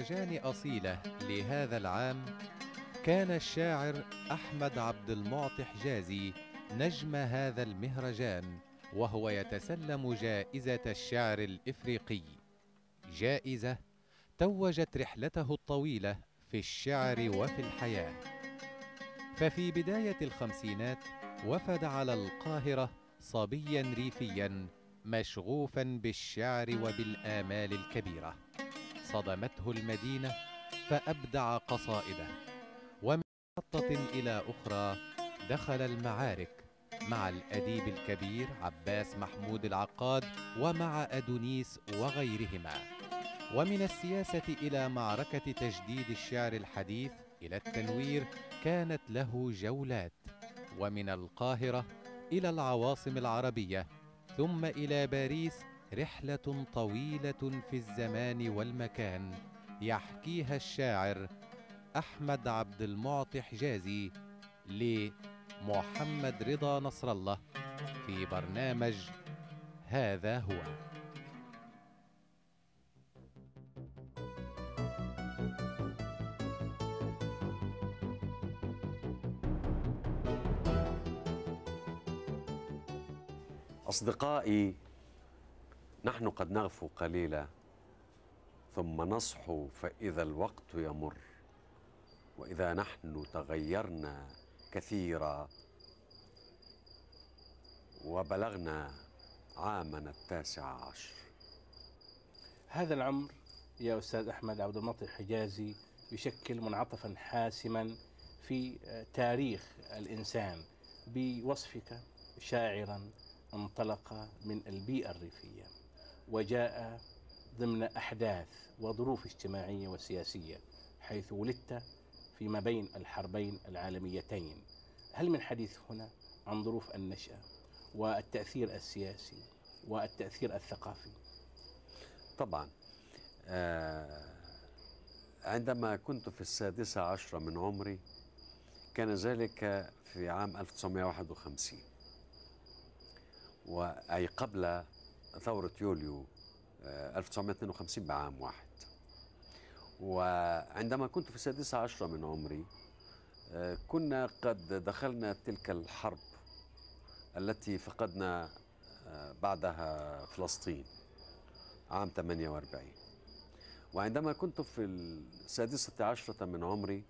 مهرجان أصيلة لهذا العام كان الشاعر أحمد عبد المعطي حجازي نجم هذا المهرجان وهو يتسلم جائزة الشعر الإفريقي. جائزة توجت رحلته الطويلة في الشعر وفي الحياة. ففي بداية الخمسينات وفد على القاهرة صبيا ريفيا مشغوفا بالشعر وبالآمال الكبيرة. صدمته المدينة فأبدع قصائده. ومن محطة إلى أخرى دخل المعارك مع الأديب الكبير عباس محمود العقاد ومع أدونيس وغيرهما. ومن السياسة إلى معركة تجديد الشعر الحديث إلى التنوير كانت له جولات. ومن القاهرة إلى العواصم العربية ثم إلى باريس رحلة طويلة في الزمان والمكان يحكيها الشاعر أحمد عبد المعطي حجازي لمحمد رضا نصر الله في برنامج هذا هو. أصدقائي نحن قد نغفو قليلا ثم نصحو فإذا الوقت يمر. وإذا نحن تغيرنا كثيرا وبلغنا عامنا التاسع عشر. هذا العمر يا أستاذ أحمد عبد المطي الحجازي يشكل منعطفا حاسما في تاريخ الإنسان. بوصفك شاعرا انطلق من البيئة الريفية. وجاء ضمن أحداث وظروف اجتماعية وسياسية حيث ولدت فيما بين الحربين العالميتين. هل من حديث هنا عن ظروف النشأة والتأثير السياسي والتأثير الثقافي؟ طبعا. آه عندما كنت في السادسة عشرة من عمري كان ذلك في عام 1951 أي قبل ثورة يوليو 1952 بعام واحد. وعندما كنت في السادسة عشرة من عمري كنا قد دخلنا تلك الحرب التي فقدنا بعدها فلسطين عام 48 وعندما كنت في السادسة عشرة من عمري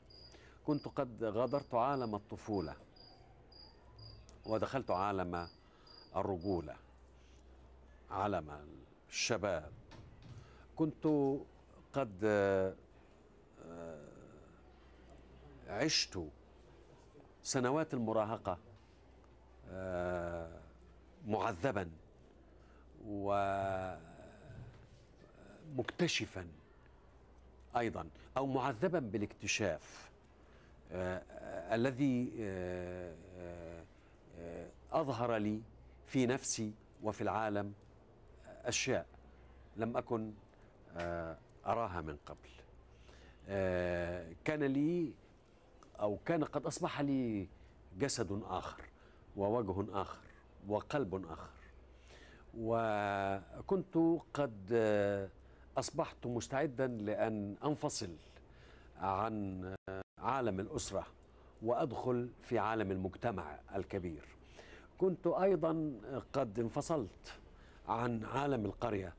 كنت قد غادرت عالم الطفولة ودخلت عالم الرجولة. عالم الشباب. كنت قد عشت سنوات المراهقة معذبا ومكتشفا أيضا أو معذبا بالاكتشاف الذي أظهر لي في نفسي وفي العالم أشياء لم أكن أراها من قبل. كان لي أو كان قد أصبح لي جسد آخر ووجه آخر وقلب آخر. وكنت قد أصبحت مستعدا لأن أنفصل عن عالم الأسرة وأدخل في عالم المجتمع الكبير. كنت أيضا قد انفصلت عن عالم القرية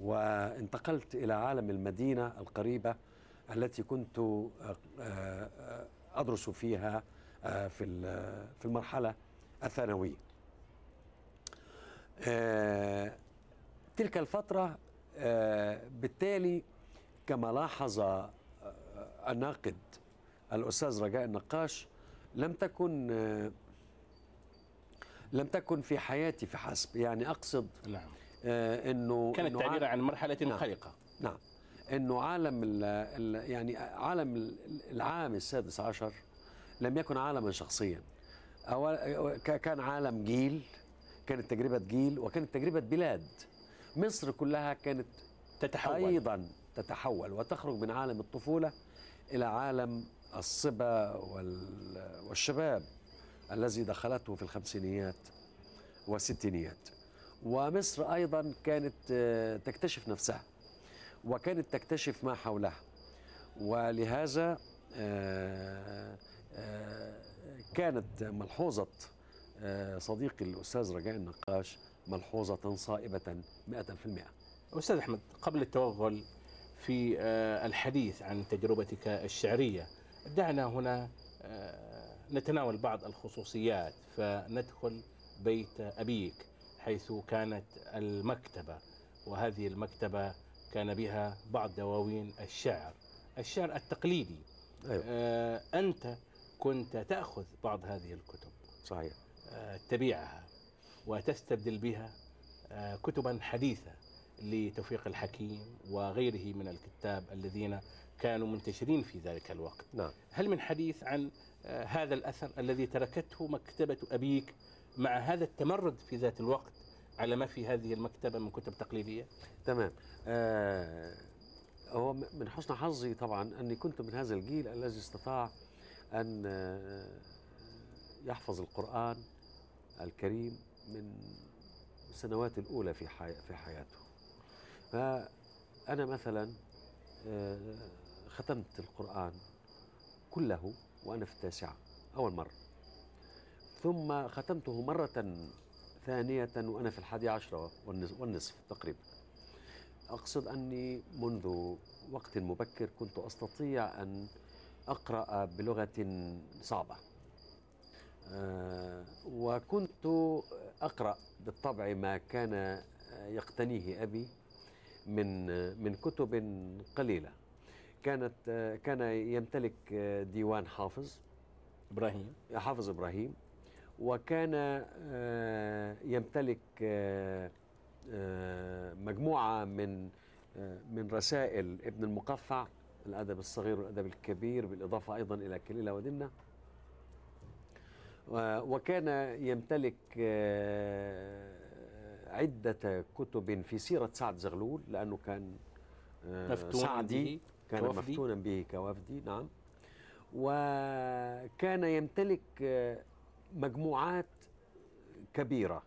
وانتقلت إلى عالم المدينة القريبة التي كنت أدرس فيها في في المرحلة الثانوية. تلك الفترة بالتالي كما لاحظ الناقد الأستاذ رجاء النقاش لم تكن لم تكن في حياتي فحسب يعني أقصد نعم. آه إنه كانت إنه تعبير عن مرحلة نعم. نعم. إنه عالم ال ال يعني عالم ال- العام السادس عشر لم يكن عالما شخصيا. أول ك- كان عالم جيل كانت تجربة جيل وكانت تجربة بلاد. مصر كلها كانت تتحول. أيضا تتحول وتخرج من عالم الطفولة إلى عالم الصبا وال- والشباب. الذي دخلته في الخمسينيات والستينيات. ومصر أيضا كانت آه، تكتشف نفسها وكانت تكتشف ما حولها. ولهذا آه، آه، كانت ملحوظة صديقي الأستاذ رجاء النقاش ملحوظة صائبة 100% أستاذ أحمد قبل التوغل في الحديث عن تجربتك الشعرية دعنا هنا نتناول بعض الخصوصيات فندخل بيت أبيك حيث كانت المكتبة وهذه المكتبة كان بها بعض دواوين الشعر. الشعر التقليدي. أيوة. آه، أنت كنت تأخذ بعض هذه الكتب. صحيح. آه، تبيعها وتستبدل بها آه، كتبا حديثة لتوفيق الحكيم وغيره من الكتاب الذين كانوا منتشرين في ذلك الوقت. نعم. هل من حديث عن هذا الأثر الذي تركته مكتبة أبيك مع هذا التمرد في ذات الوقت على ما في هذه المكتبة من كتب تقليدية؟ تمام. آه هو من حسن حظي طبعا أني كنت من هذا الجيل الذي استطاع أن آه، يحفظ القرآن الكريم من السنوات الأولى في في حياته. فأنا مثلا آه، ختمت القرآن كله وأنا في التاسعة أول مرة. ثم ختمته مرة ثانية وأنا في الحادية عشرة والنصف, تقريبا. أقصد أني منذ وقت مبكر كنت أستطيع أن أقرأ بلغة صعبة. آه، وكنت أقرأ بالطبع ما كان يقتنيه أبي من من كتب قليلة. كانت كان يمتلك ديوان حافظ. إبراهيم. حافظ إبراهيم. وكان آه، يمتلك آه، آه، مجموعة من آه، من رسائل ابن المقفع الأدب الصغير والأدب الكبير بالإضافة أيضا إلى كليلة ودمنة. وكان يمتلك آه، عدة كتب في سيرة سعد زغلول لأنه كان آه، سعدي. كان كوفدي. مفتونا به كوفدي نعم وكان يمتلك آه، مجموعات كبيرة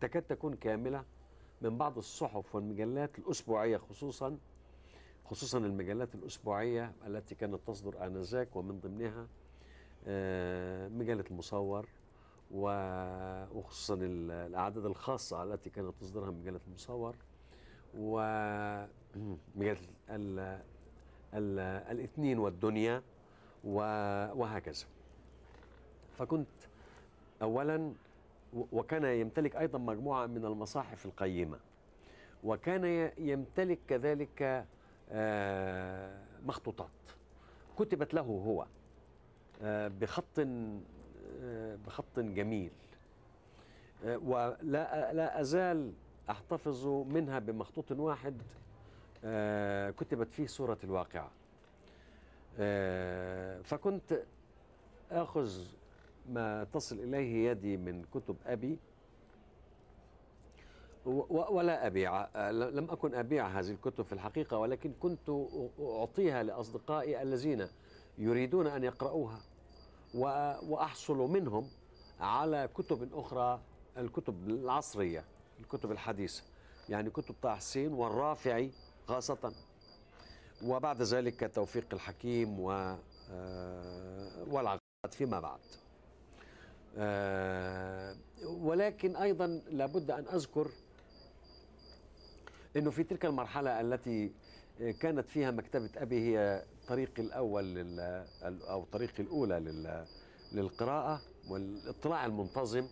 تكاد تكون كاملة من بعض الصحف والمجلات الأسبوعية خصوصا خصوصا المجلات الأسبوعية التي كانت تصدر آنذاك ومن ضمنها آه، مجلة المصور وخصوصا ال- الأعداد الخاصة التي كانت تصدرها مجلة المصور ومجلة الاثنين والدنيا وهكذا. فكنت اولا و- وكان يمتلك أيضا مجموعة من المصاحف القيمة وكان يمتلك كذلك آه، مخطوطات. كتبت له هو آه، بخط آه، بخط جميل ولا لا أزال أحتفظ منها بمخطوط واحد كتبت فيه سورة الواقعة. آه، فكنت آخذ ما تصل إليه يدي من كتب و- ولا أبيع آه، لم أكن أبيع هذه الكتب في الحقيقة ولكن كنت أ- أعطيها لأصدقائي الذين يريدون أن يقرؤوها و- وأحصل منهم على كتب أخرى الكتب العصرية الكتب الحديثة يعني كتب طه حسين والرافعي خاصة. وبعد ذلك توفيق الحكيم و آه، والعقاد فيما بعد. آه، ولكن أيضا لابد أن أذكر إنه في تلك المرحلة التي كانت فيها مكتبة أبي هي طريقي الأول لل أو طريقي الأولى لل للقراءة والاطلاع المنتظم.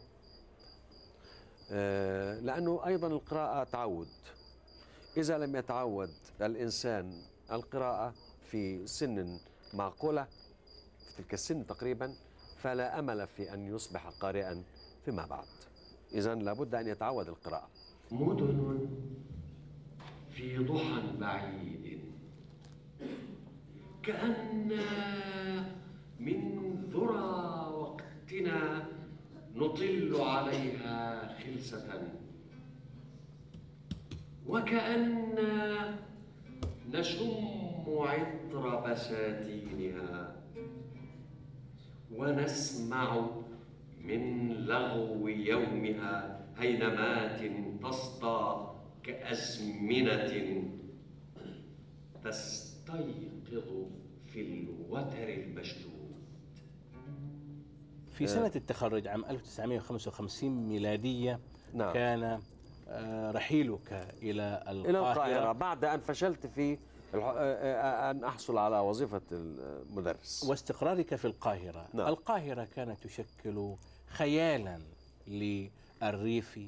آه، لأنه أيضا القراءة تعود. إذا لم يتعود الإنسان القراءة في سن معقولة في تلك السن تقريبا فلا أمل في أن يصبح قارئا فيما بعد. اذا لابد أن يتعود القراءة. مدن في ضحى بعيد. كأن من ذرى وقتنا نطل عليها خلسة. وكأن نشم عطر بساتينها ونسمع من لغو يومها هينمات تسطى كأزمنة تستيقظ في الوتر المشدود في سنة التخرج عام 1955 ميلادية نعم. كان رحيلك إلى القاهرة, إلى القاهرة. بعد أن فشلت في آه، آه، أن أحصل على وظيفة المدرس. واستقرارك في القاهرة. نعم. القاهرة كانت تشكل خيالا للريف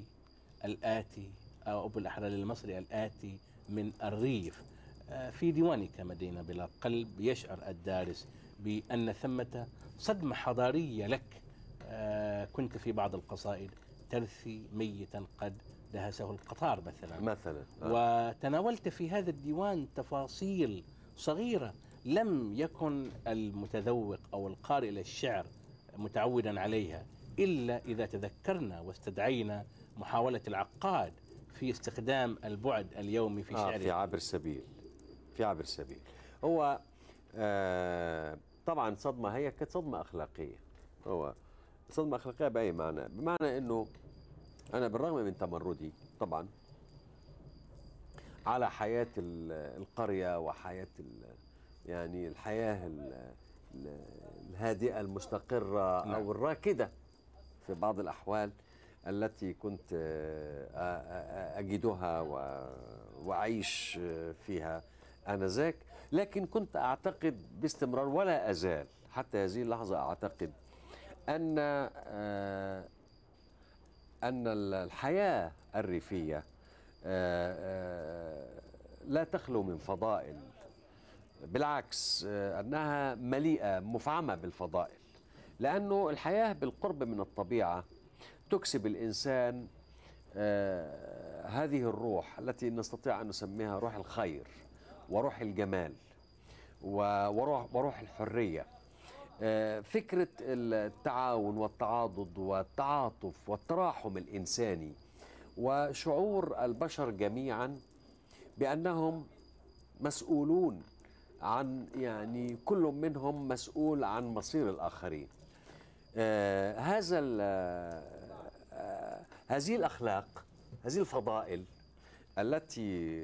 الآتي أو بالأحرى للمصري الآتي من الريف. آه، في ديوانك مدينة بلا قلب يشعر الدارس بأن ثمة صدمة حضارية لك. آه، كنت في بعض القصائد ترثي ميتا قد دهسه القطار مثلا. مثلا آه. وتناولت في هذا الديوان تفاصيل صغيرة لم يكن المتذوق أو القارئ للشعر متعودا عليها إلا إذا تذكرنا واستدعينا محاولة العقاد في استخدام البعد اليومي في آه شعره في عابر السبيل في عابر السبيل هو آه طبعا صدمة هي كانت صدمة أخلاقية. هو صدمة أخلاقية بأي معنى؟ بمعنى أنه أنا بالرغم من تمردي طبعا على حياة ال- القرية وحياة يعني الحياة ال- ال- الهادئة المستقرة نعم. أو الراكدة في بعض الأحوال التي كنت آه، آه، آه، أجدها وأعيش فيها آنذاك لكن كنت أعتقد باستمرار ولا أزال حتى هذه اللحظة أعتقد أن أن الحياة الريفية آه، آه، لا تخلو من فضائل بالعكس آه، أنها مليئة مفعمة بالفضائل. لأنه الحياة بالقرب من الطبيعة تكسب الإنسان هذه الروح التي نستطيع أن نسميها روح الخير وروح الجمال وروح, وروح الحرية. فكرة التعاون والتعاضد والتعاطف والتراحم الإنساني وشعور البشر جميعا بأنهم مسؤولون عن يعني كل منهم مسؤول عن مصير الآخرين. آه، هذا آه، هذه الأخلاق هذه الفضائل التي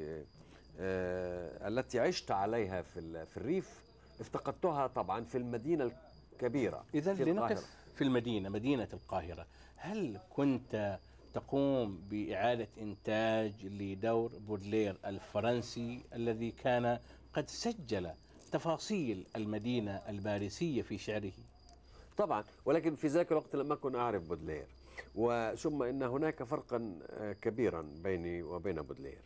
آه، التي عشت عليها في في الريف افتقدتها طبعا في المدينة الكبيرة إذا في القاهرة. لنقف في المدينة مدينة القاهرة. هل كنت تقوم بإعادة إنتاج لدور بودلير الفرنسي الذي كان قد سجل تفاصيل المدينة الباريسية في شعره؟ طبعا ولكن في ذاك الوقت لم أكن أعرف بودلير وثم إن هناك فرقا آه، كبيرا بيني وبين بودلير.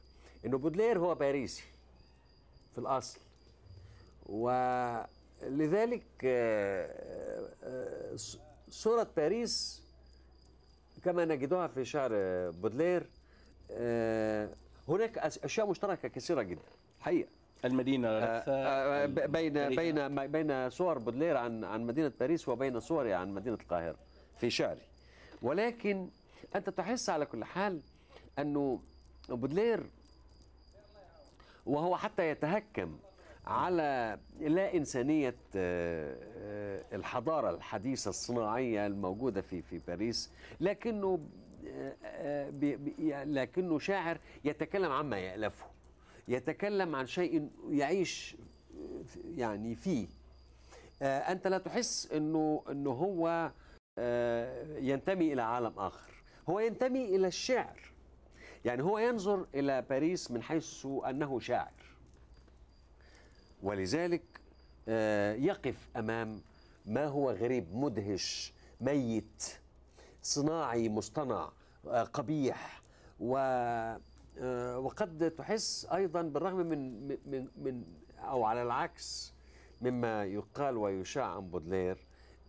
إنه بودلير هو باريسي في الأصل. ولذلك آه، آه، صورة باريس كما نجدها في شعر بودلير آه، هناك أشياء مشتركة كثيرة جدا حقيقة المدينة بين. بين بين صور بودلير عن عن مدينة باريس وبين صوري عن مدينة القاهرة في شعري ولكن أنت تحس على كل حال أنه بودلير وهو حتى يتهكم على لا إنسانية آه، آه، الحضارة الحديثة الصناعية الموجودة في في باريس لكنه آه، لكنه شاعر يتكلم عما يألفه يتكلم عن شيء يعيش يعني فيه. أنت لا تحس إنه إنه هو ينتمي إلى عالم آخر. هو ينتمي إلى الشعر. يعني هو ينظر إلى باريس من حيث أنه شاعر. ولذلك آه، يقف أمام ما هو غريب مدهش ميت صناعي مصطنع آه، قبيح و آه، وقد تحس أيضا بالرغم من من من أو على العكس مما يقال ويشاع عن بودلير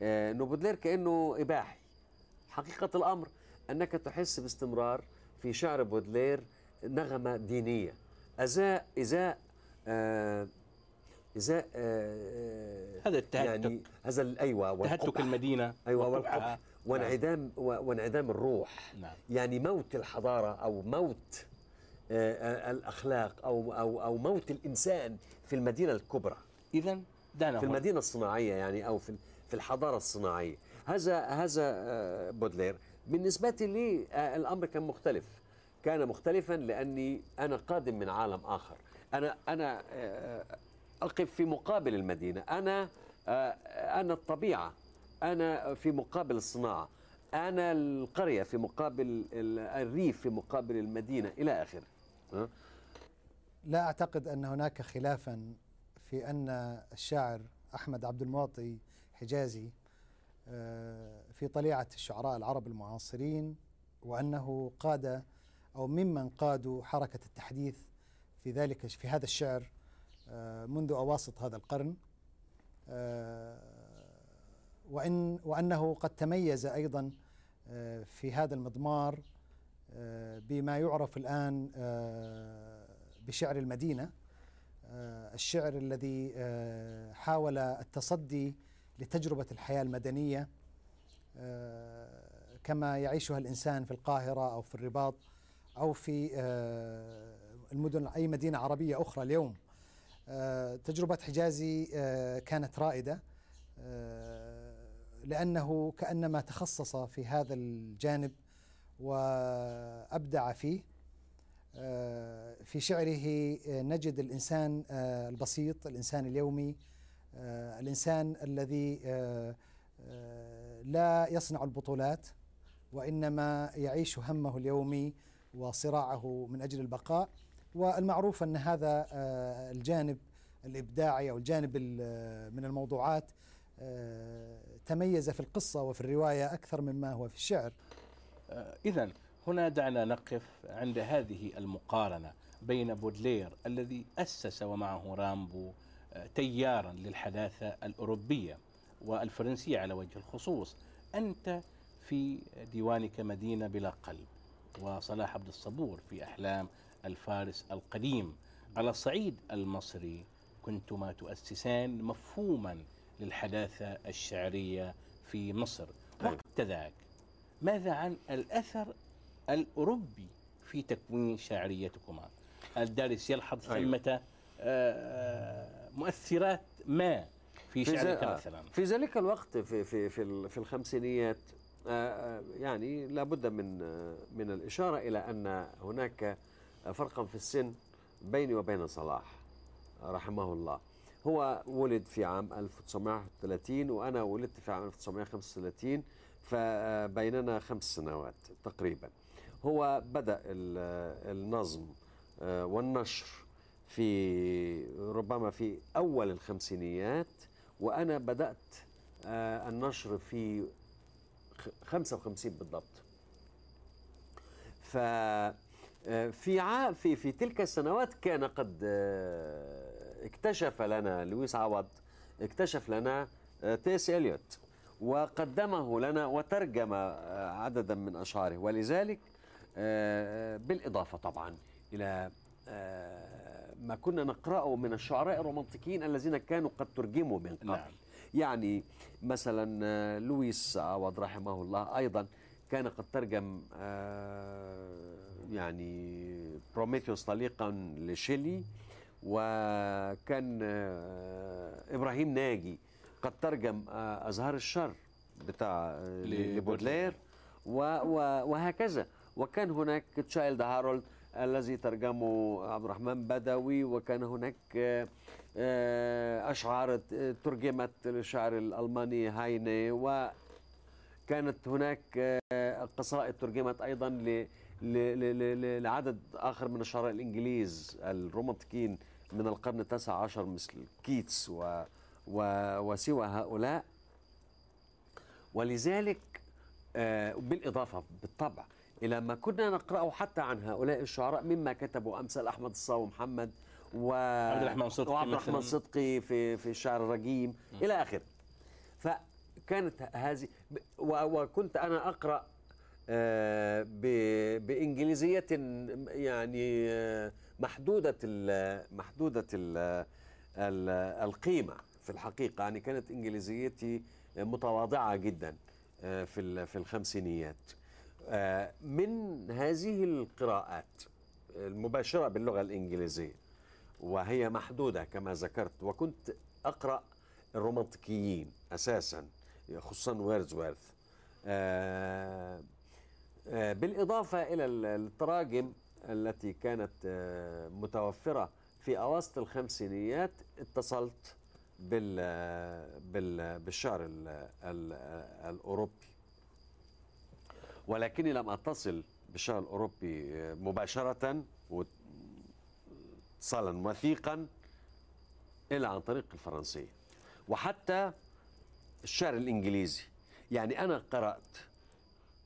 إنه بودلير كأنه إباحي. حقيقة الأمر أنك تحس باستمرار في شعر بودلير نغمة دينية أزاء إزاء ازاء آه، هذا التهتك. يعني هذا أيوه تهتك. المدينة أيوه. والقبح وانعدام و- وانعدام الروح نعم. يعني موت الحضارة أو موت آه، آه، الأخلاق أو أو أو موت الإنسان في المدينة الكبرى إذا دعنا في. المدينة الصناعية يعني أو في في الحضارة الصناعية هذا هذا آه، بودلير بالنسبة لي آه، الأمر كان مختلف كان مختلفا لأني أنا قادم من عالم آخر أنا أنا اقف في مقابل المدينة. أنا آه، أنا الطبيعة. أنا في مقابل الصناعة. أنا القرية في مقابل ال- الريف في مقابل المدينة إلى آخره. ها؟ لا أعتقد أن هناك خلافا في أن الشاعر أحمد عبد المعطي حجازي آه، في طليعة الشعراء العرب المعاصرين وأنه قاد أو ممن قادوا حركة التحديث في ذلك في هذا الشعر منذ أواسط هذا القرن آه، وإن وأنه قد تميز أيضا آه، في هذا المضمار آه، بما يعرف الآن آه، بشعر المدينة آه، الشعر الذي آه، حاول التصدي لتجربة الحياة المدنية آه، كما يعيشها الإنسان في القاهرة أو في الرباط أو في آه، المدن أي مدينة عربية أخرى اليوم. آه، تجربة حجازي آه، كانت رائدة آه، لأنه كأنما تخصص في هذا الجانب وأبدع فيه. آه، في شعره آه، نجد الإنسان آه، البسيط الإنسان اليومي آه، الإنسان الذي آه، آه، لا يصنع البطولات وإنما يعيش همه اليومي وصراعه من أجل البقاء. والمعروف أن هذا آه، الجانب الإبداعي أو الجانب ال- من الموضوعات آه، تميز في القصة وفي الرواية أكثر مما هو في الشعر. إذا هنا دعنا نقف عند هذه المقارنة بين بودلير الذي أسس ومعه رامبو آه، تيارا للحداثة الأوروبية والفرنسية على وجه الخصوص. أنت في ديوانك مدينة بلا قلب وصلاح عبد الصبور في أحلام الفارس القديم على الصعيد المصري كنتما تؤسسان مفهوما للحداثة الشعرية في مصر أيوة. وقت ذاك ماذا عن الأثر الأوروبي في تكوين شعريتكما الدارس يلحظ أيوة. ثمة آه، مؤثرات ما في شعرك مثلا في ذلك الوقت في في في في الخمسينيات آه، آه، يعني لابد من من الإشارة إلى أن هناك فرقا في السن بيني وبين صلاح رحمه الله. هو ولد في عام 1931 وأنا ولدت في عام 1935 فبيننا خمس سنوات تقريبا. هو ال- النظم آه، والنشر في ربما في أول الخمسينيات وأنا بدأت آه، النشر في خ- 55 بالضبط. ف في عام في في تلك السنوات كان قد آه، اكتشف لنا لويس عوض اكتشف لنا آه، تي إس إليوت وقدمه لنا وترجم آه، عددا من أشعاره ولذلك بالإضافة طبعا إلى ما كنا نقرأه من الشعراء الرومانتيكيين الذين كانوا قد ترجموا من قبل نعم. يعني مثلا لويس عوض رحمه الله أيضا كان قد ترجم آه، يعني بروميثيوس طليقا لشيلي وكان آه، إبراهيم ناجي قد ترجم آه، أزهار الشر بتاع لبودلير. و- و- وهكذا وكان هناك تشايلد هارولد الذي ترجمه عبد الرحمن بدوي وكان هناك أشعار ترجمت للشاعر الألماني هايني وكانت هناك آه، قصائد ترجمت أيضا ل ل- ل- ل- لعدد آخر من الشعراء الإنجليز الرومانتيكيين من القرن التاسع عشر مثل كيتس و و وسوى هؤلاء. ولذلك آه، بالإضافة بالطبع إلى ما كنا نقرأه حتى عن هؤلاء الشعراء مما كتبوا أمثال أحمد الصاوي محمد و عبد الرحمن صدقي وعبد الرحمن. صدقي في في الشعر الرجيم إلى آخره. فكانت هذه وكنت أنا أقرأ آه، ب- بإنجليزية يعني آه، محدودة ال محدودة ال ال القيمة في الحقيقة. يعني كانت إنجليزيتي متواضعة جدا آه، في في الخمسينيات. من هذه القراءات المباشرة باللغة الإنجليزية وهي محدودة كما ذكرت وكنت أقرأ الرومانتيكيين أساسا. خصوصا ويرزورث آه، آه، بالإضافة إلى ال- التراجم التي كانت آه، متوفرة في أواسط الخمسينيات اتصلت بال بال بالشعر ال ال الأوروبي. ولكني لم أتصل بالشعر الأوروبي مباشرة اتصالا وثيقا إلا عن طريق الفرنسية. وحتى الشعر الإنجليزي. يعني أنا قرأت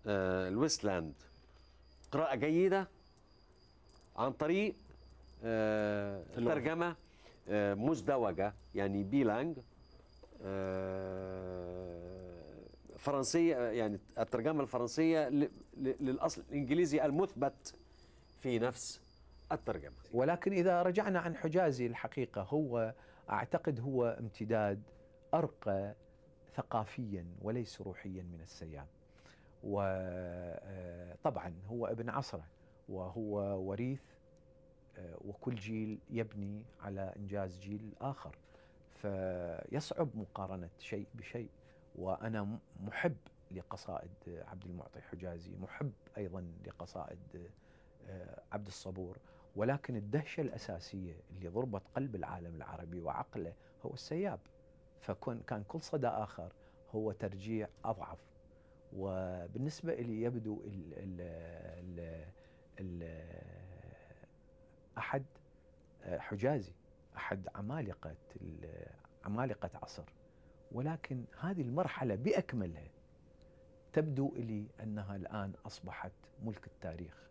آه، الويستلاند. قراءة جيدة عن طريق آه،. ترجمة آه، مزدوجة يعني بيلانج فرنسية يعني الترجمة الفرنسية ل- ل- للأصل الإنجليزي المثبت في نفس الترجمة. ولكن إذا رجعنا عن حجازي الحقيقة هو أعتقد هو امتداد أرقى ثقافيا وليس روحيا من السيام. وطبعا هو ابن عصرة وهو وريث آه، وكل جيل يبني على إنجاز جيل آخر. فيصعب مقارنة شيء بشيء. وأنا م- محب لقصائد عبد المعطي حجازي محب أيضا لقصائد آه، عبد الصبور. ولكن الدهشة الأساسية اللي ضربت قلب العالم العربي وعقله هو السياب. فكان كان كل صدى آخر هو ترجيع أضعف. وبالنسبة لي يبدو ال ال ال ال أحد حجازي أحد عمالقة ال- عمالقة عصر. ولكن هذه المرحلة بأكملها تبدو لي أنها الآن أصبحت ملك التاريخ.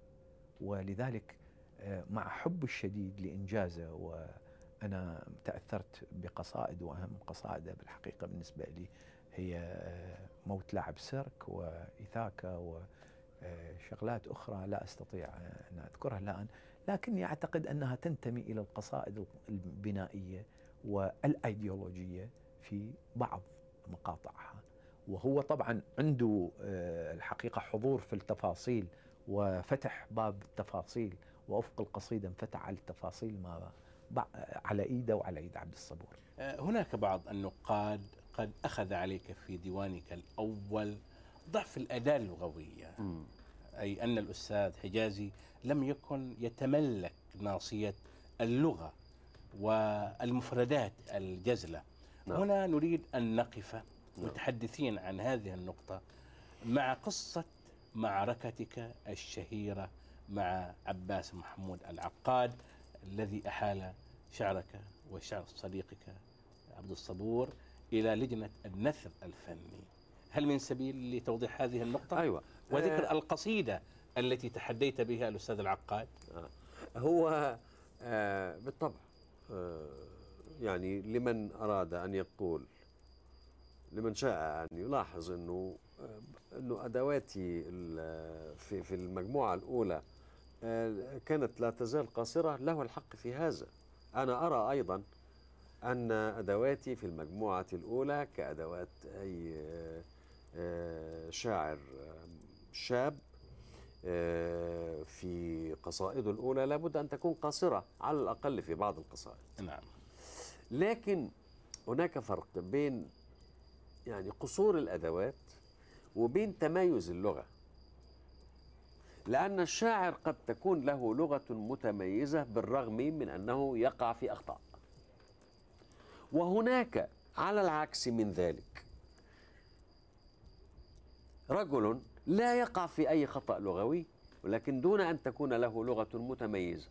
ولذلك آه، مع حب الشديد لإنجازه وأنا تأثرت بقصائد وأهم قصائده بالحقيقة بالنسبة لي هي آه، موت لاعب سيرك وإيثاكا وشغلات أخرى لا أستطيع آه، أن أذكرها الآن. لكني أعتقد أنها تنتمي إلى القصائد البنائية والأيديولوجية في بعض مقاطعها. وهو طبعا عنده آه، الحقيقة حضور في التفاصيل وفتح باب التفاصيل وأفق القصيدة انفتح على التفاصيل ما على إيده وعلى إيد عبد الصبور. آه، هناك بعض النقاد قد أخذ عليك في ديوانك الأول ضعف الأداة اللغوية. أي أن الأستاذ حجازي لم يكن يتملك ناصية اللغة والمفردات الجزلة. نعم. هنا نريد أن نقف متحدثين عن هذه النقطة مع قصة معركتك الشهيرة مع عباس محمود العقاد. الذي أحال شعرك وشعر صديقك عبد الصبور إلى لجنة النثر الفني. هل من سبيل لتوضيح هذه النقطة؟ أيوة. وذكر القصيدة التي تحديت بها الأستاذ العقاد. هو آه بالطبع آه يعني لمن أراد أن يقول لمن شاء أن يلاحظ أنه آه أنه أدواتي ال- في في المجموعة الأولى آه كانت لا تزال قاصرة له الحق في هذا. أنا أرى أيضا أن أدواتي في المجموعة الأولى كأدوات أي آه، آه، شاعر آه، شاب آه، في قصائده الأولى لابد أن تكون قاصرة على الأقل في بعض القصائد. نعم. لكن هناك فرق بين يعني قصور الأدوات وبين تميز اللغة. لأن الشاعر قد تكون له لغة متميزة بالرغم من أنه يقع في أخطاء. وهناك على العكس من ذلك. رجل لا يقع في أي خطأ لغوي ولكن دون أن تكون له لغة متميزة.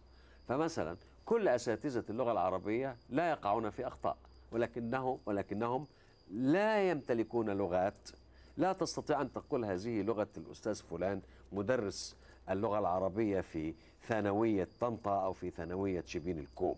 فمثلا كل أساتذة اللغة العربية لا يقعون في أخطاء ولكنه ولكنهم لا يمتلكون لغات. لا تستطيع أن تقول هذه لغة الأستاذ فلان مدرس اللغة العربية في ثانوية طنطا أو في ثانوية شبين الكوم.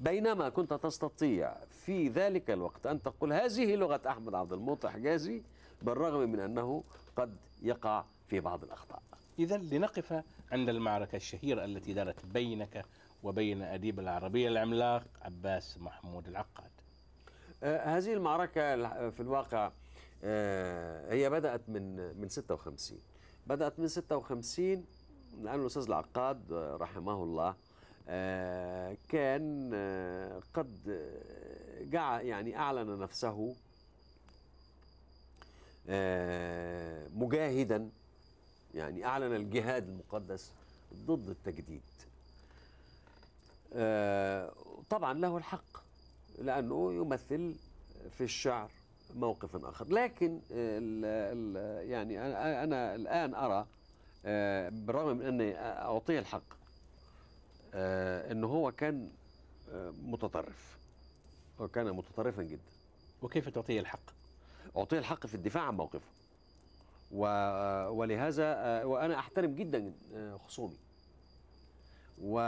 بينما كنت تستطيع في ذلك الوقت أن تقول هذه لغة أحمد عبد المعطي حجازي بالرغم من أنه قد يقع في بعض الأخطاء. إذا لنقف عند المعركة الشهيرة التي دارت بينك وبين أديب العربية العملاق عباس محمود العقاد. آه، هذه المعركة في الواقع آه، هي بدأت من من 56 بدأت من 56 لأن الأستاذ العقاد رحمه الله آه، كان آه، قد آه، يعني أعلن نفسه مجاهدا يعني أعلن الجهاد المقدس ضد التجديد. طبعا له الحق لأنه يمثل في الشعر. موقفا آخر. لكن ال ال يعني أنا الآن أرى آه، بالرغم من أني أعطيه الحق آه، أنه هو كان آه، متطرف. هو كان متطرفا جدا. وكيف تعطيه الحق؟ أعطيه الحق في الدفاع عن موقفه. و... ولهذا وأنا أحترم جدا خصومي. و...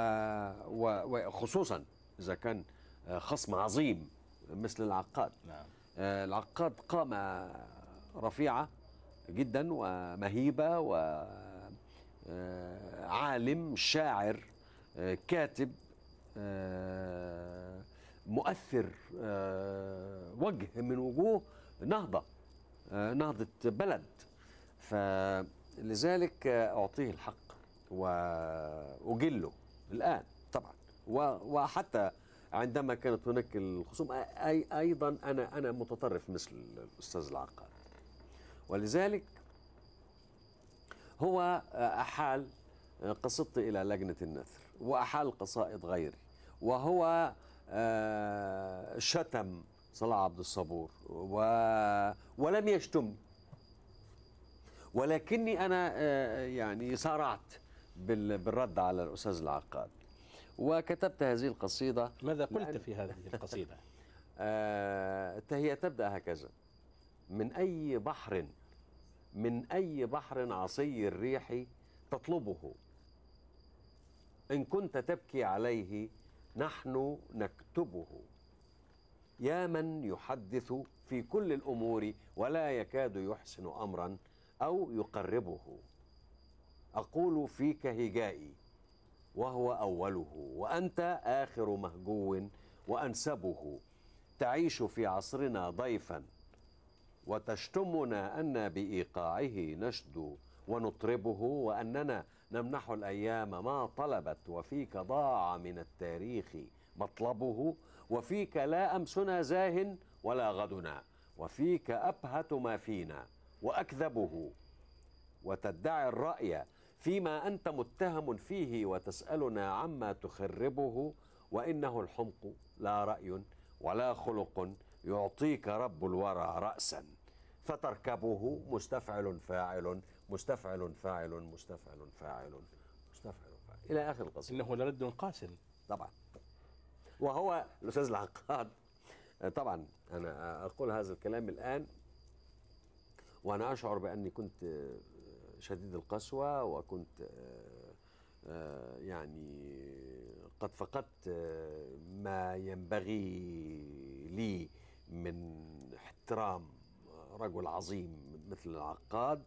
و... وخصوصا إذا كان خصم عظيم مثل العقاد. نعم. العقاد قامة رفيعة جدا ومهيبة وعالم شاعر آه، كاتب آه، مؤثر آه، وجه من وجوه نهضة آه، نهضة بلد. فلذلك آه، أعطيه الحق وأجله الآن طبعا. وحتى عندما كانت هناك الخصوم أي أيضا أنا أنا متطرف مثل الأستاذ العقاد. ولذلك هو أحال قصيدتي إلى لجنة النثر وأحال قصائد غيري. وهو شتم صلاح عبد الصبور و... ولم يشتمني ولكني أنا يعني سارعت بال- بالرد على الأستاذ العقاد. وكتبت هذه القصيدة. ماذا قلت لأن- في هذه القصيدة؟ آه، هي تبدأ هكذا. من أي بحر من أي بحر عصي الريح تطلبه؟ إن كنت تبكي عليه نحن نكتبه. يا من يحدث في كل الأمور ولا يكاد يحسن أمرا أو يقربه. أقول فيك هجائي وهو أوله وأنت آخر مهجو وأنسبه. تعيش في عصرنا ضيفا وتشتمنا أن بإيقاعه نشدو ونطربه وأننا نمنح الأيام ما طلبت وفيك ضاع من التاريخ مطلبه وفيك لا أمسنا زاه ولا غدنا وفيك أبهت ما فينا وأكذبه. وتدعي الرأي فيما أنت متهم فيه وتسألنا عما تخربه وإنه الحمق لا رأي ولا خلق يعطيك رب الورى رأسا. فتركبه مستفعل فاعل مستفعل فاعل مستفعل فاعل مستفعل فاعل. إلى آخر القصيدة. إنه لرد قاس طبعا. وهو الأستاذ العقاد. طبعا أنا أقول هذا الكلام الآن وأنا أشعر بأني كنت شديد القسوة وكنت آه، يعني قد فقدت آه، ما ينبغي لي من احترام رجل عظيم مثل العقاد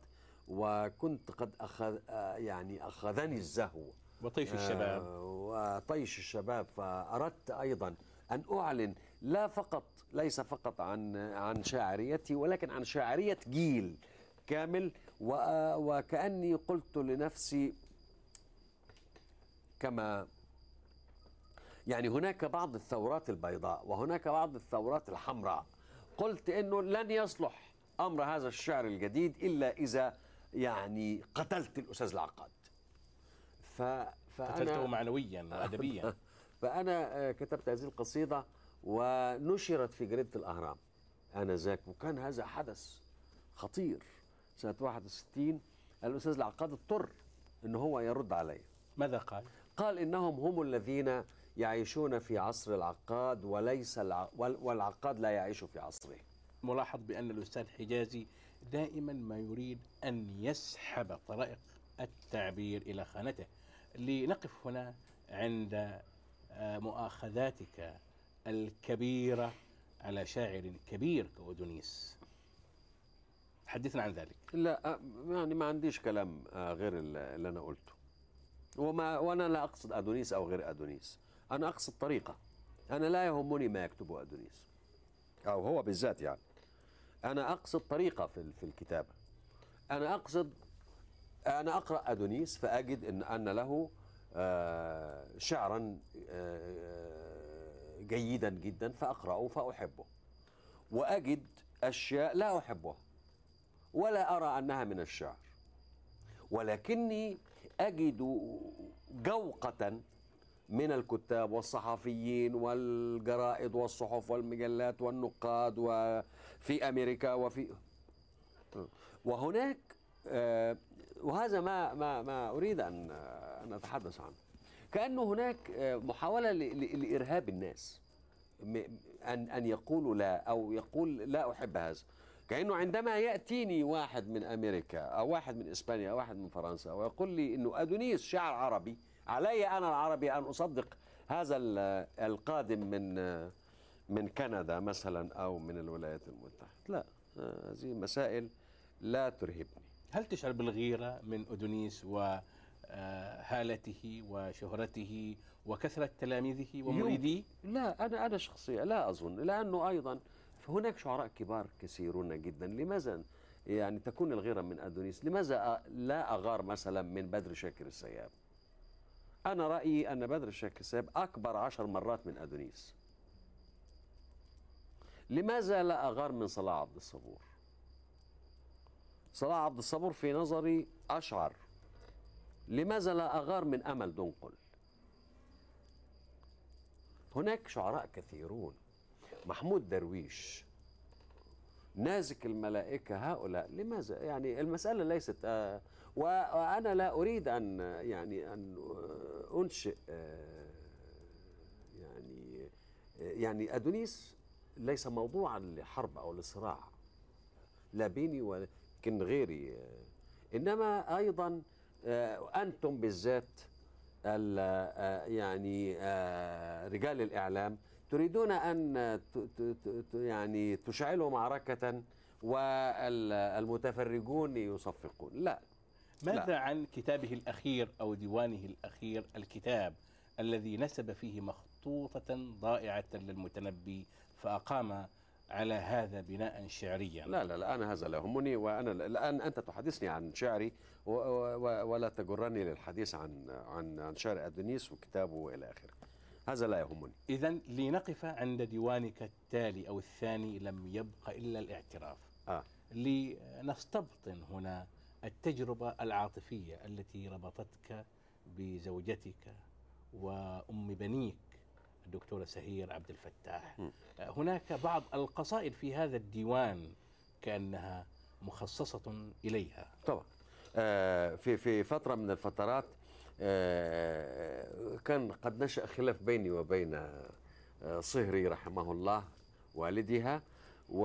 وكنت قد أخذ آه، يعني أخذني الزهو. وطيش الشباب. آه، وطيش الشباب فأردت أيضا أن أعلن لا فقط ليس فقط عن عن شاعريتي ولكن عن شاعرية جيل كامل وكأني قلت لنفسي كما يعني هناك بعض الثورات البيضاء وهناك بعض الثورات الحمراء. قلت إنه لن يصلح أمر هذا الشعر الجديد إلا إذا يعني قتلت الأستاذ العقاد. ف قتلته فانا معنويا وأدبيا. فأنا آه، كتبت هذه القصيدة ونشرت في جريدة الأهرام. آنذاك. وكان هذا حدث خطير. سنة 61 الأستاذ العقاد اضطر إن هو يرد علي ماذا قال؟ قال إنهم هم الذين يعيشون في عصر العقاد وليس الع... وال- والعقاد لا يعيش في عصره. ملاحظ بأن الأستاذ حجازي دائما ما يريد أن يسحب طرائق التعبير إلى خانته. لنقف هنا عند آه، مؤاخذاتك الكبيرة على شاعر كبير كأودونيس. حدثنا عن ذلك. لا يعني ما عنديش كلام غير ال- اللي أنا قلته. وما وأنا لا أقصد أدونيس أو غير أدونيس. أنا أقصد طريقة. أنا لا يهمني ما يكتبه أدونيس. أو هو بالذات يعني. أنا أقصد طريقة في في الكتابة. أنا أقصد أنا أقرأ أدونيس فأجد إن أن له شعرا جيدا جدا فأقرأه فأحبه. وأجد أشياء لا أحبها. ولا أرى أنها من الشعر. ولكني أجد جوقة من الكتاب والصحفيين والجرائد والصحف والمجلات والنقاد وفي أمريكا وفي وهناك آه، وهذا ما ما ما أريد أن أن أتحدث عنه. كأنه هناك آه، محاولة ل- ل- لإرهاب الناس. أن أن يقولوا لا أو يقول لا أحب هذا. كأنه عندما يأتيني واحد من أمريكا أو واحد من إسبانيا أو واحد من فرنسا ويقول لي إنه أدونيس شاعر عربي علي أنا العربي أن أصدق هذا ال- القادم من من كندا مثلا أو من الولايات المتحدة. لا آه، هذه مسائل لا ترهبني. هل تشعر بالغيرة من أدونيس وهالته وشهرته وكثرة تلاميذه ومريديه؟ لا أنا أنا شخصيا لا أظن لأنه أيضا هناك شعراء كبار كثيرون جدا. لماذا يعني تكون الغيرة من ادونيس لماذا لا أغار مثلا من بدر شاكر السياب؟ أنا رأيي أن بدر شاكر السياب أكبر عشر مرات من ادونيس لماذا لا أغار من صلاح عبد الصبور؟ صلاح عبد الصبور في نظري أشعر. لماذا لا أغار من أمل دنقل هناك شعراء كثيرون. محمود درويش. نازك الملائكة هؤلاء لماذا؟ يعني المسألة ليست آه وأنا لا أريد أن يعني أن آه، أنشئ آه، يعني يعني أدونيس ليس موضوعا لحرب أو لصراع لا بيني ولكن غيري إنما أيضا أنتم بالذات ال- يعني رجال الإعلام تريدون أن يعني تشعلوا معركة والمتفرجون يصفقون. لا. ماذا لا. عن كتابه الأخير أو ديوانه الأخير الكتاب الذي نسب فيه مخطوطة ضائعة للمتنبي فأقام على هذا بناء شعريا؟ لا لا أنا هذا لا يهمني وأنا الآن أنت تحدثني عن شعري ولا تجرني للحديث عن عن عن شعر أدونيس وكتابه وإلى آخره. هذا لا يهمني. إذا لنقف عند ديوانك التالي أو الثاني لم يبق إلا الاعتراف. آه. لنستبطن هنا التجربة العاطفية التي ربطتك بزوجتك وأم بنيك الدكتورة سهير عبد الفتاح. م. هناك بعض القصائد في هذا الديوان كأنها مخصصة إليها. طبعا. آه، في في فترة من الفترات كان قد نشأ خلاف بيني وبين آه، صهري رحمه الله والدها و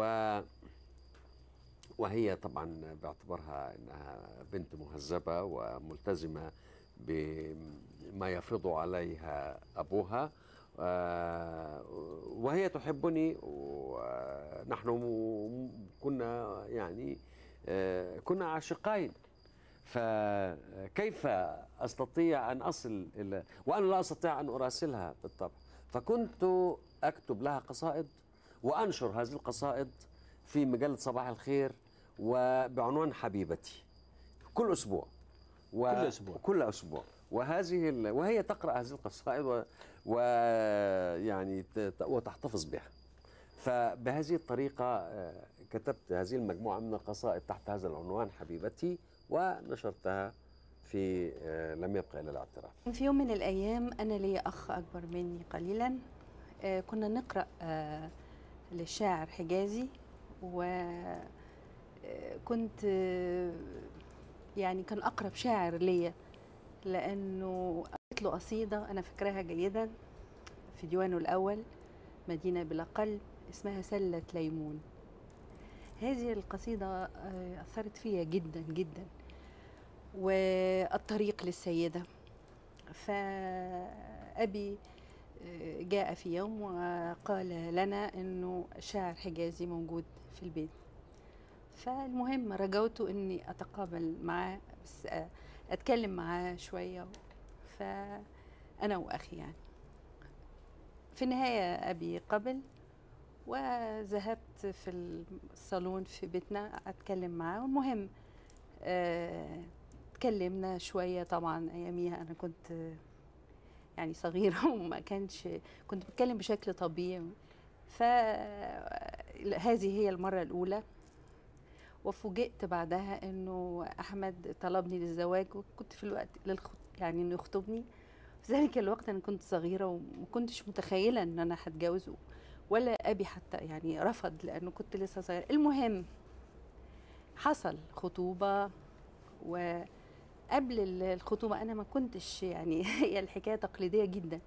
وهي طبعا باعتبارها إنها بنت مهذبة وملتزمة بما يفرض عليها أبوها آه، وهي تحبني ونحن كنا يعني آه، كنا عاشقين. فكيف أستطيع أن أصل إلى وأنا لا أستطيع أن أراسلها بالطبع. فكنت أكتب لها قصائد وأنشر هذه القصائد في مجلة صباح الخير وبعنوان حبيبتي. كل أسبوع. و... كل أسبوع. كل أسبوع. وهذه ال... وهي تقرأ هذه القصائد و... ويعني ت... ت- وتحتفظ بها. فبهذه الطريقة آه، كتبت هذه المجموعة من القصائد تحت هذا العنوان حبيبتي. ونشرتها في آه، لم يبقى إلا الاعتراف. في يوم من الأيام أنا لي أخ أكبر مني قليلا آه، كنا نقرأ آه، للشاعر حجازي وكنت يعني كان أقرب شاعر ليا لأنه قرأت له قصيدة أنا فاكراها جيدا في ديوانه الأول مدينة بلا قلب اسمها سلة ليمون. هذه القصيدة آه، أثرت فيا جدا جدا. والطريق للسيدة. فأبي آه، جاء في يوم وقال لنا أنه شاعر حجازي موجود في البيت. فالمهم رجوت أني أتقابل معاه بس آه، أتكلم معاه شوية. فأنا وأخي يعني. في النهاية أبي قبل وذهبت في الصالون في بيتنا أتكلم معاه. والمهم آه، اتكلمنا شوية. طبعا أياميها أنا كنت آه، يعني صغيرة وما كانش كنت بتكلم بشكل طبيعي. فهذه هي المرة الأولى. وفوجئت بعدها إنه أحمد طلبني للزواج وكنت في الوقت للخ... يعني إنه يخطبني. في ذلك الوقت أنا كنت صغيرة وما كنتش متخيلة إن أنا هتجوز. ولا أبي حتى يعني رفض لأنه كنت لسه صغيرة. المهم حصل خطوبة وقبل ال- الخطوبة أنا ما كنتش يعني هي الحكاية تقليدية جدا.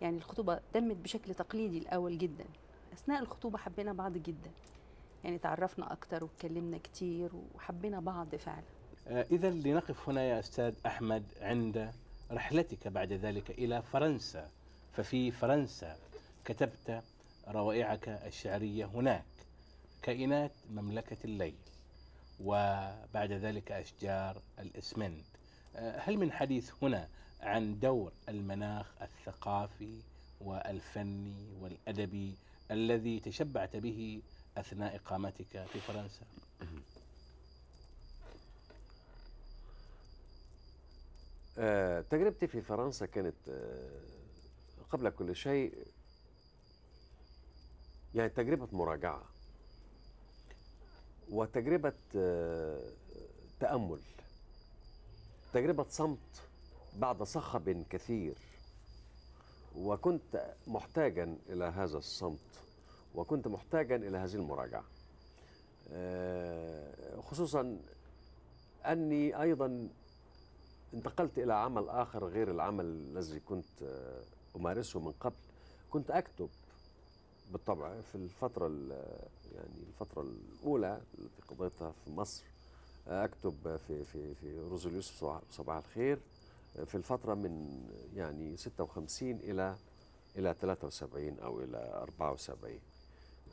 يعني الخطوبة تمت بشكل تقليدي الأول جدا. أثناء الخطوبة حبينا بعض جدا. يعني تعرفنا أكتر واتكلمنا كتير وحبينا بعض فعلا. إذا لنقف هنا يا أستاذ أحمد عند رحلتك بعد ذلك إلى فرنسا. ففي فرنسا كتبت روائعك الشعرية هناك كائنات مملكة الليل وبعد ذلك أشجار الإسمنت. آه، هل من حديث هنا عن دور المناخ الثقافي والفني والأدبي الذي تشبعت به أثناء إقامتك في فرنسا؟ آه، تجربتي في فرنسا كانت آه، قبل كل شيء يعني تجربة مراجعة وتجربة آه، تأمل تجربة صمت بعد صخب كثير. وكنت محتاجا إلى هذا الصمت وكنت محتاجا إلى هذه المراجعة. آه، خصوصا أني أيضا انتقلت إلى عمل آخر غير العمل الذي كنت آه، أمارسه من قبل. كنت أكتب بالطبع في الفترة ال- يعني الفترة الأولى التي قضيتها في مصر أكتب في في في روز اليوسف صباح- الخير. في الفترة من يعني 56 إلى إلى 73 أو إلى 74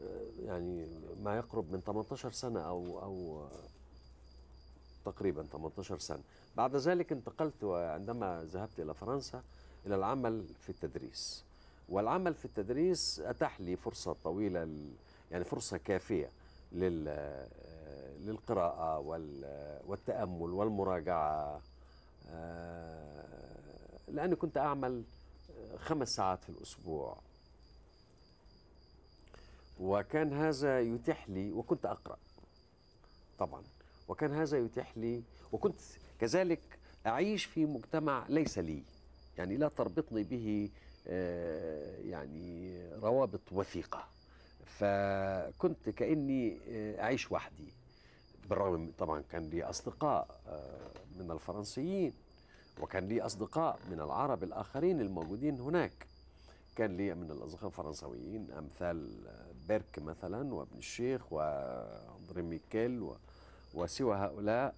آه، يعني ما يقرب من 18 سنة أو أو تقريبا 18 سنة. بعد ذلك انتقلت وعندما ذهبت إلى فرنسا إلى العمل في التدريس والعمل في التدريس أتاح لي فرصة طويلة يعني فرصة كافية لل للقراءة وال- والتأمل والمراجعة. آه، لأني كنت أعمل خمس ساعات في الأسبوع. وكان هذا يتيح لي وكنت أقرأ. طبعا. وكان هذا يتيح لي وكنت كذلك أعيش في مجتمع ليس لي. يعني لا تربطني به يعني روابط وثيقة. فكنت كأني آه، أعيش وحدي. بالرغم طبعا كان لي أصدقاء آه، من الفرنسيين وكان لي أصدقاء من العرب الآخرين الموجودين هناك. كان لي من الأصدقاء الفرنسويين أمثال بيرك مثلا وابن الشيخ وأندري ميكيل وسوى هؤلاء.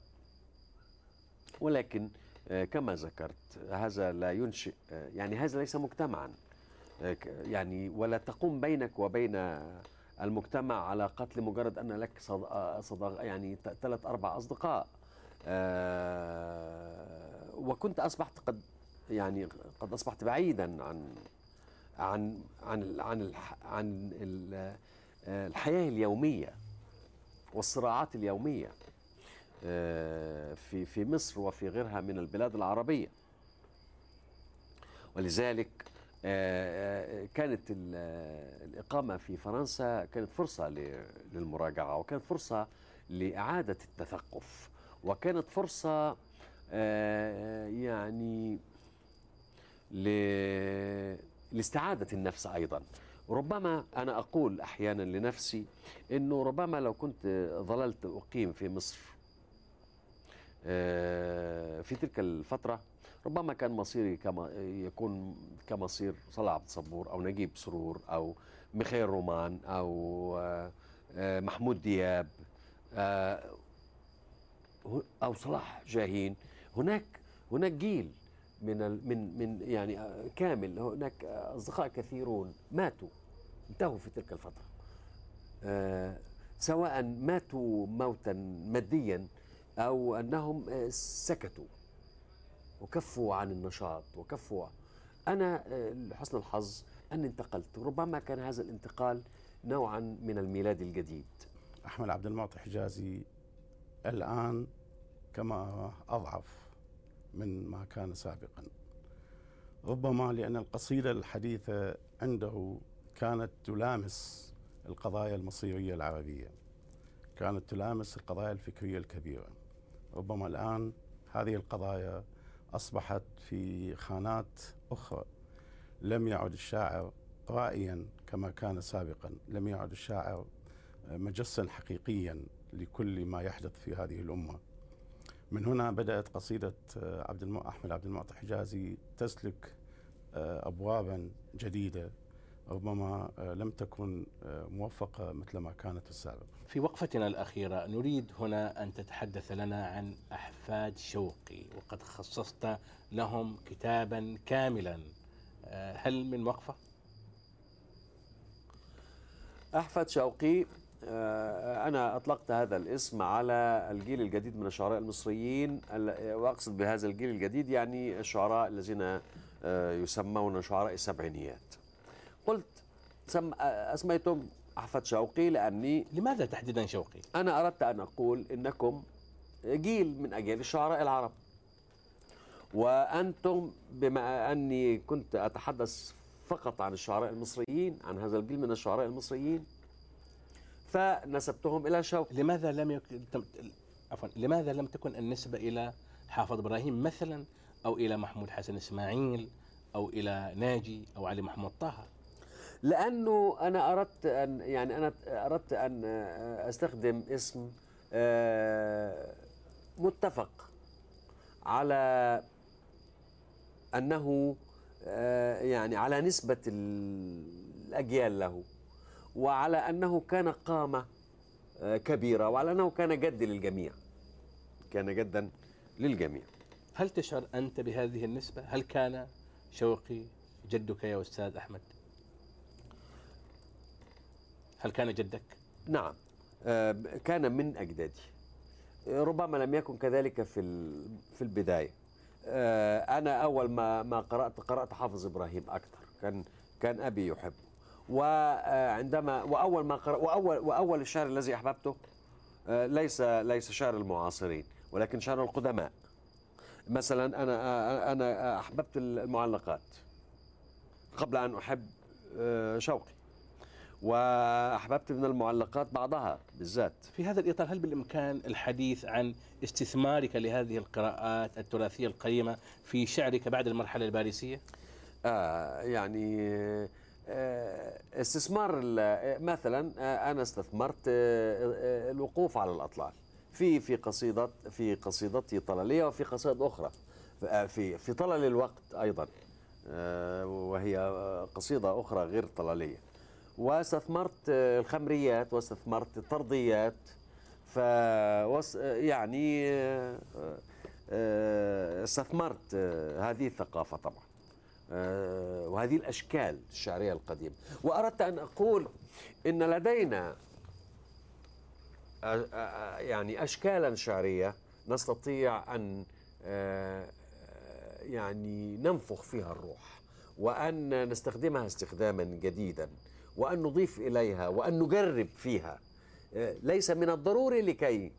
ولكن آه، كما ذكرت هذا لا ينشئ آه، يعني هذا ليس مجتمعا. آه، يعني ولا تقوم بينك وبين المجتمع علاقات لمجرد أن لك صد... آه، صداق يعني ثلاث أربع أصدقاء. آه، وكنت أصبحت قد يعني قد أصبحت بعيدا عن عن عن عن عن ال- آه، الحياة اليومية والصراعات اليومية. آه، في في مصر وفي غيرها من البلاد العربية. ولذلك آه، آه، كانت ال- آه، الإقامة في فرنسا كانت فرصة للمراجعة وكانت فرصة لإعادة التثقف وكانت فرصة آه، يعني لاستعادة النفس أيضا. ربما أنا أقول أحيانا لنفسي أنه ربما لو كنت ظللت أقيم في مصر آه، في تلك الفترة ربما كان مصيري كما يكون كمصير صلاح عبد الصبور أو نجيب سرور أو ميخائيل رومان أو آه، آه، محمود دياب آه، أو صلاح جاهين. هناك هناك جيل من من من يعني آه، كامل هناك أصدقاء كثيرون ماتوا انتهوا في تلك الفترة. آه، سواء ماتوا موتا ماديا أو أنهم آه، سكتوا وكفوا عن النشاط وكفوا. أنا آه، لحسن الحظ أني انتقلت. ربما كان هذا الانتقال نوعا من الميلاد الجديد. أحمد عبد المعطي حجازي الآن كما أضعف من ما كان سابقا. ربما لأن القصيدة الحديثة عنده كانت تلامس القضايا المصيرية العربية كانت تلامس القضايا الفكرية الكبيرة. ربما الآن هذه القضايا أصبحت في خانات أخرى. لم يعد الشاعر رائيا كما كان سابقا. لم يعد الشاعر مجسا حقيقيا لكل ما يحدث في هذه الأمة. من هنا بدأت قصيدة عبد الم... أحمد عبد المعطي حجازي تسلك أبوابا جديدة ربما لم تكن موفقة مثل ما كانت في السابق. في وقفتنا الأخيرة نريد هنا أن تتحدث لنا عن أحفاد شوقي وقد خصصت لهم كتابا كاملا هل من وقفة؟ أحفد شوقي آه، أنا أطلقت هذا الاسم على الجيل الجديد من الشعراء المصريين ال- وأقصد بهذا الجيل الجديد يعني الشعراء الذين آه، يسمون شعراء السبعينيات قلت سم آه، أحفد شوقي لأني لماذا تحديدا شوقي؟ أنا أردت أن أقول إنكم جيل من أجيال الشعراء العرب. وأنتم بما أني كنت أتحدث فقط عن الشعراء المصريين عن هذا الجيل من الشعراء المصريين فنسبتهم إلى شوقي. لماذا لم يكن تم- عفوا لماذا لم تكن النسبة إلى حافظ إبراهيم مثلا أو إلى محمود حسن إسماعيل أو إلى ناجي أو علي محمود طه؟ لأنه أنا أردت أن يعني أنا أردت أن أستخدم اسم آه، متفق على أنه آه، يعني على نسبة الأجيال له وعلى أنه كان قامة آه، كبيرة وعلى أنه كان جد للجميع كان جدا للجميع هل تشعر أنت بهذه النسبة؟ هل كان شوقي جدك يا أستاذ أحمد؟ هل كان جدك؟ نعم. آه، كان من أجدادي. آه، ربما لم يكن كذلك في في البداية. آه، أنا أول ما ما قرأت قرأت حافظ إبراهيم أكثر. كان كان أبي يحبه. وعندما وأول ما قرأ وأول وأول الشعر الذي أحببته ليس ليس شعر المعاصرين ولكن شعر القدماء. مثلا أنا أنا أحببت المعلقات قبل أن أحب شوقي. وأحببت من المعلقات بعضها بالذات. في هذا الإطار هل بالإمكان الحديث عن استثمارك لهذه القراءات التراثية القيمة في شعرك بعد المرحلة الباريسية؟ آه يعني آه استثمار مثلا آه أنا استثمرت آه آه الوقوف على الأطلال. في في قصيدة في قصيدتي طلاليه وفي قصائد أخرى. آه في في طلل الوقت أيضا آه وهي قصيدة أخرى غير طلالية. واستثمرت الخمريات واستثمرت الطرديات ف يعني آه، استثمرت هذه الثقافة طبعا آه، وهذه الأشكال الشعرية القديمة. وأردت أن أقول إن لدينا آه، يعني اشكالا شعرية نستطيع أن يعني ننفخ فيها الروح وأن نستخدمها استخداما جديدا. وأن نضيف إليها وأن نجرب فيها. آه، ليس من الضروري لكي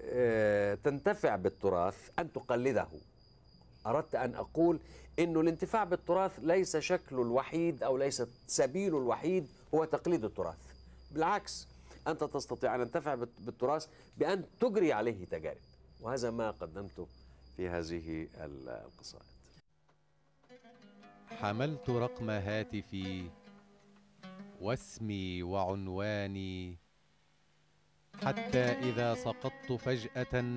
آه، تنتفع بالتراث أن تقلده. أردت أن أقول أنه الانتفاع بالتراث ليس شكله الوحيد أو ليس سبيله الوحيد هو تقليد التراث. بالعكس أنت تستطيع أن تنتفع بالت- بالتراث بأن تجري عليه تجارب. وهذا ما قدمته في هذه ال- القصائد. حملت رقم هاتفي واسمي وعنواني. حتى إذا سقطت فجأة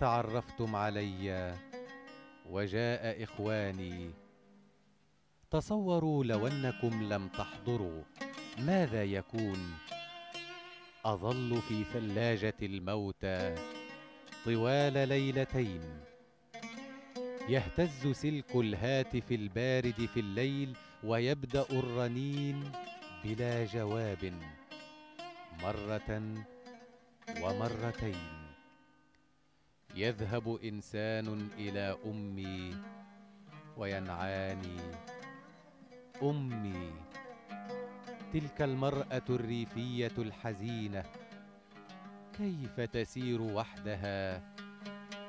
تعرفتم علي وجاء إخواني. تصوروا لو أنكم لم تحضروا ماذا يكون؟ أظل في ثلاجة الموتى طوال ليلتين. يهتز سلك الهاتف البارد في الليل ويبدأ الرنين. بلا جواب مرة ومرتين. يذهب إنسان إلى أمي وينعاني. أمي تلك المرأة الريفية الحزينة كيف تسير وحدها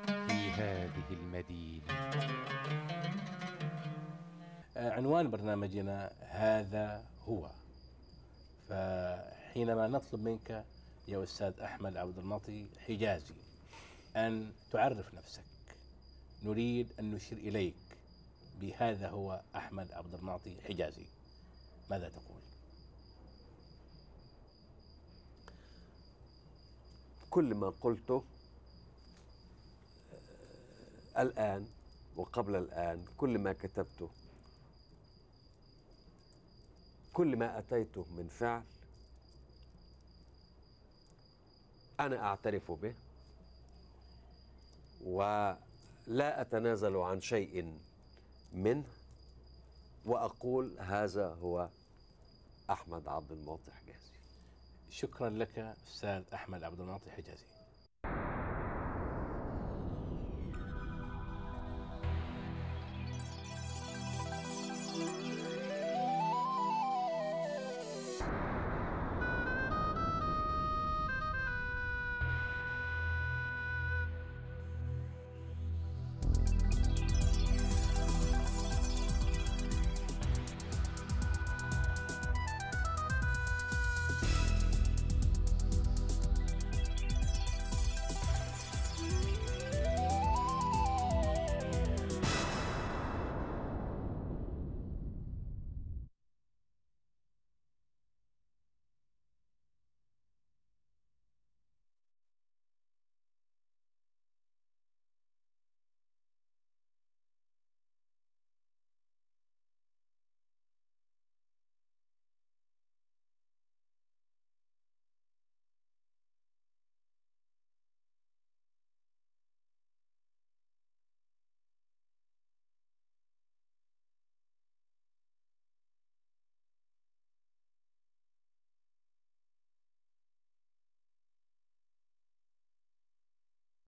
في هذه المدينة؟ آه، عنوان برنامجنا هذا هو فحينما نطلب منك يا أستاذ أحمد عبد المعطي حجازي أن تعرف نفسك نريد أن نشير إليك بهذا هو أحمد عبد المعطي حجازي ماذا تقول؟ كل ما قلته آه، الآن وقبل الآن كل ما كتبته كل ما أتيته من فعل أنا أعترف به ولا أتنازل عن شيء منه وأقول هذا هو أحمد عبد المعطي حجازي. شكرا لك أستاذ أحمد عبد المعطي حجازي.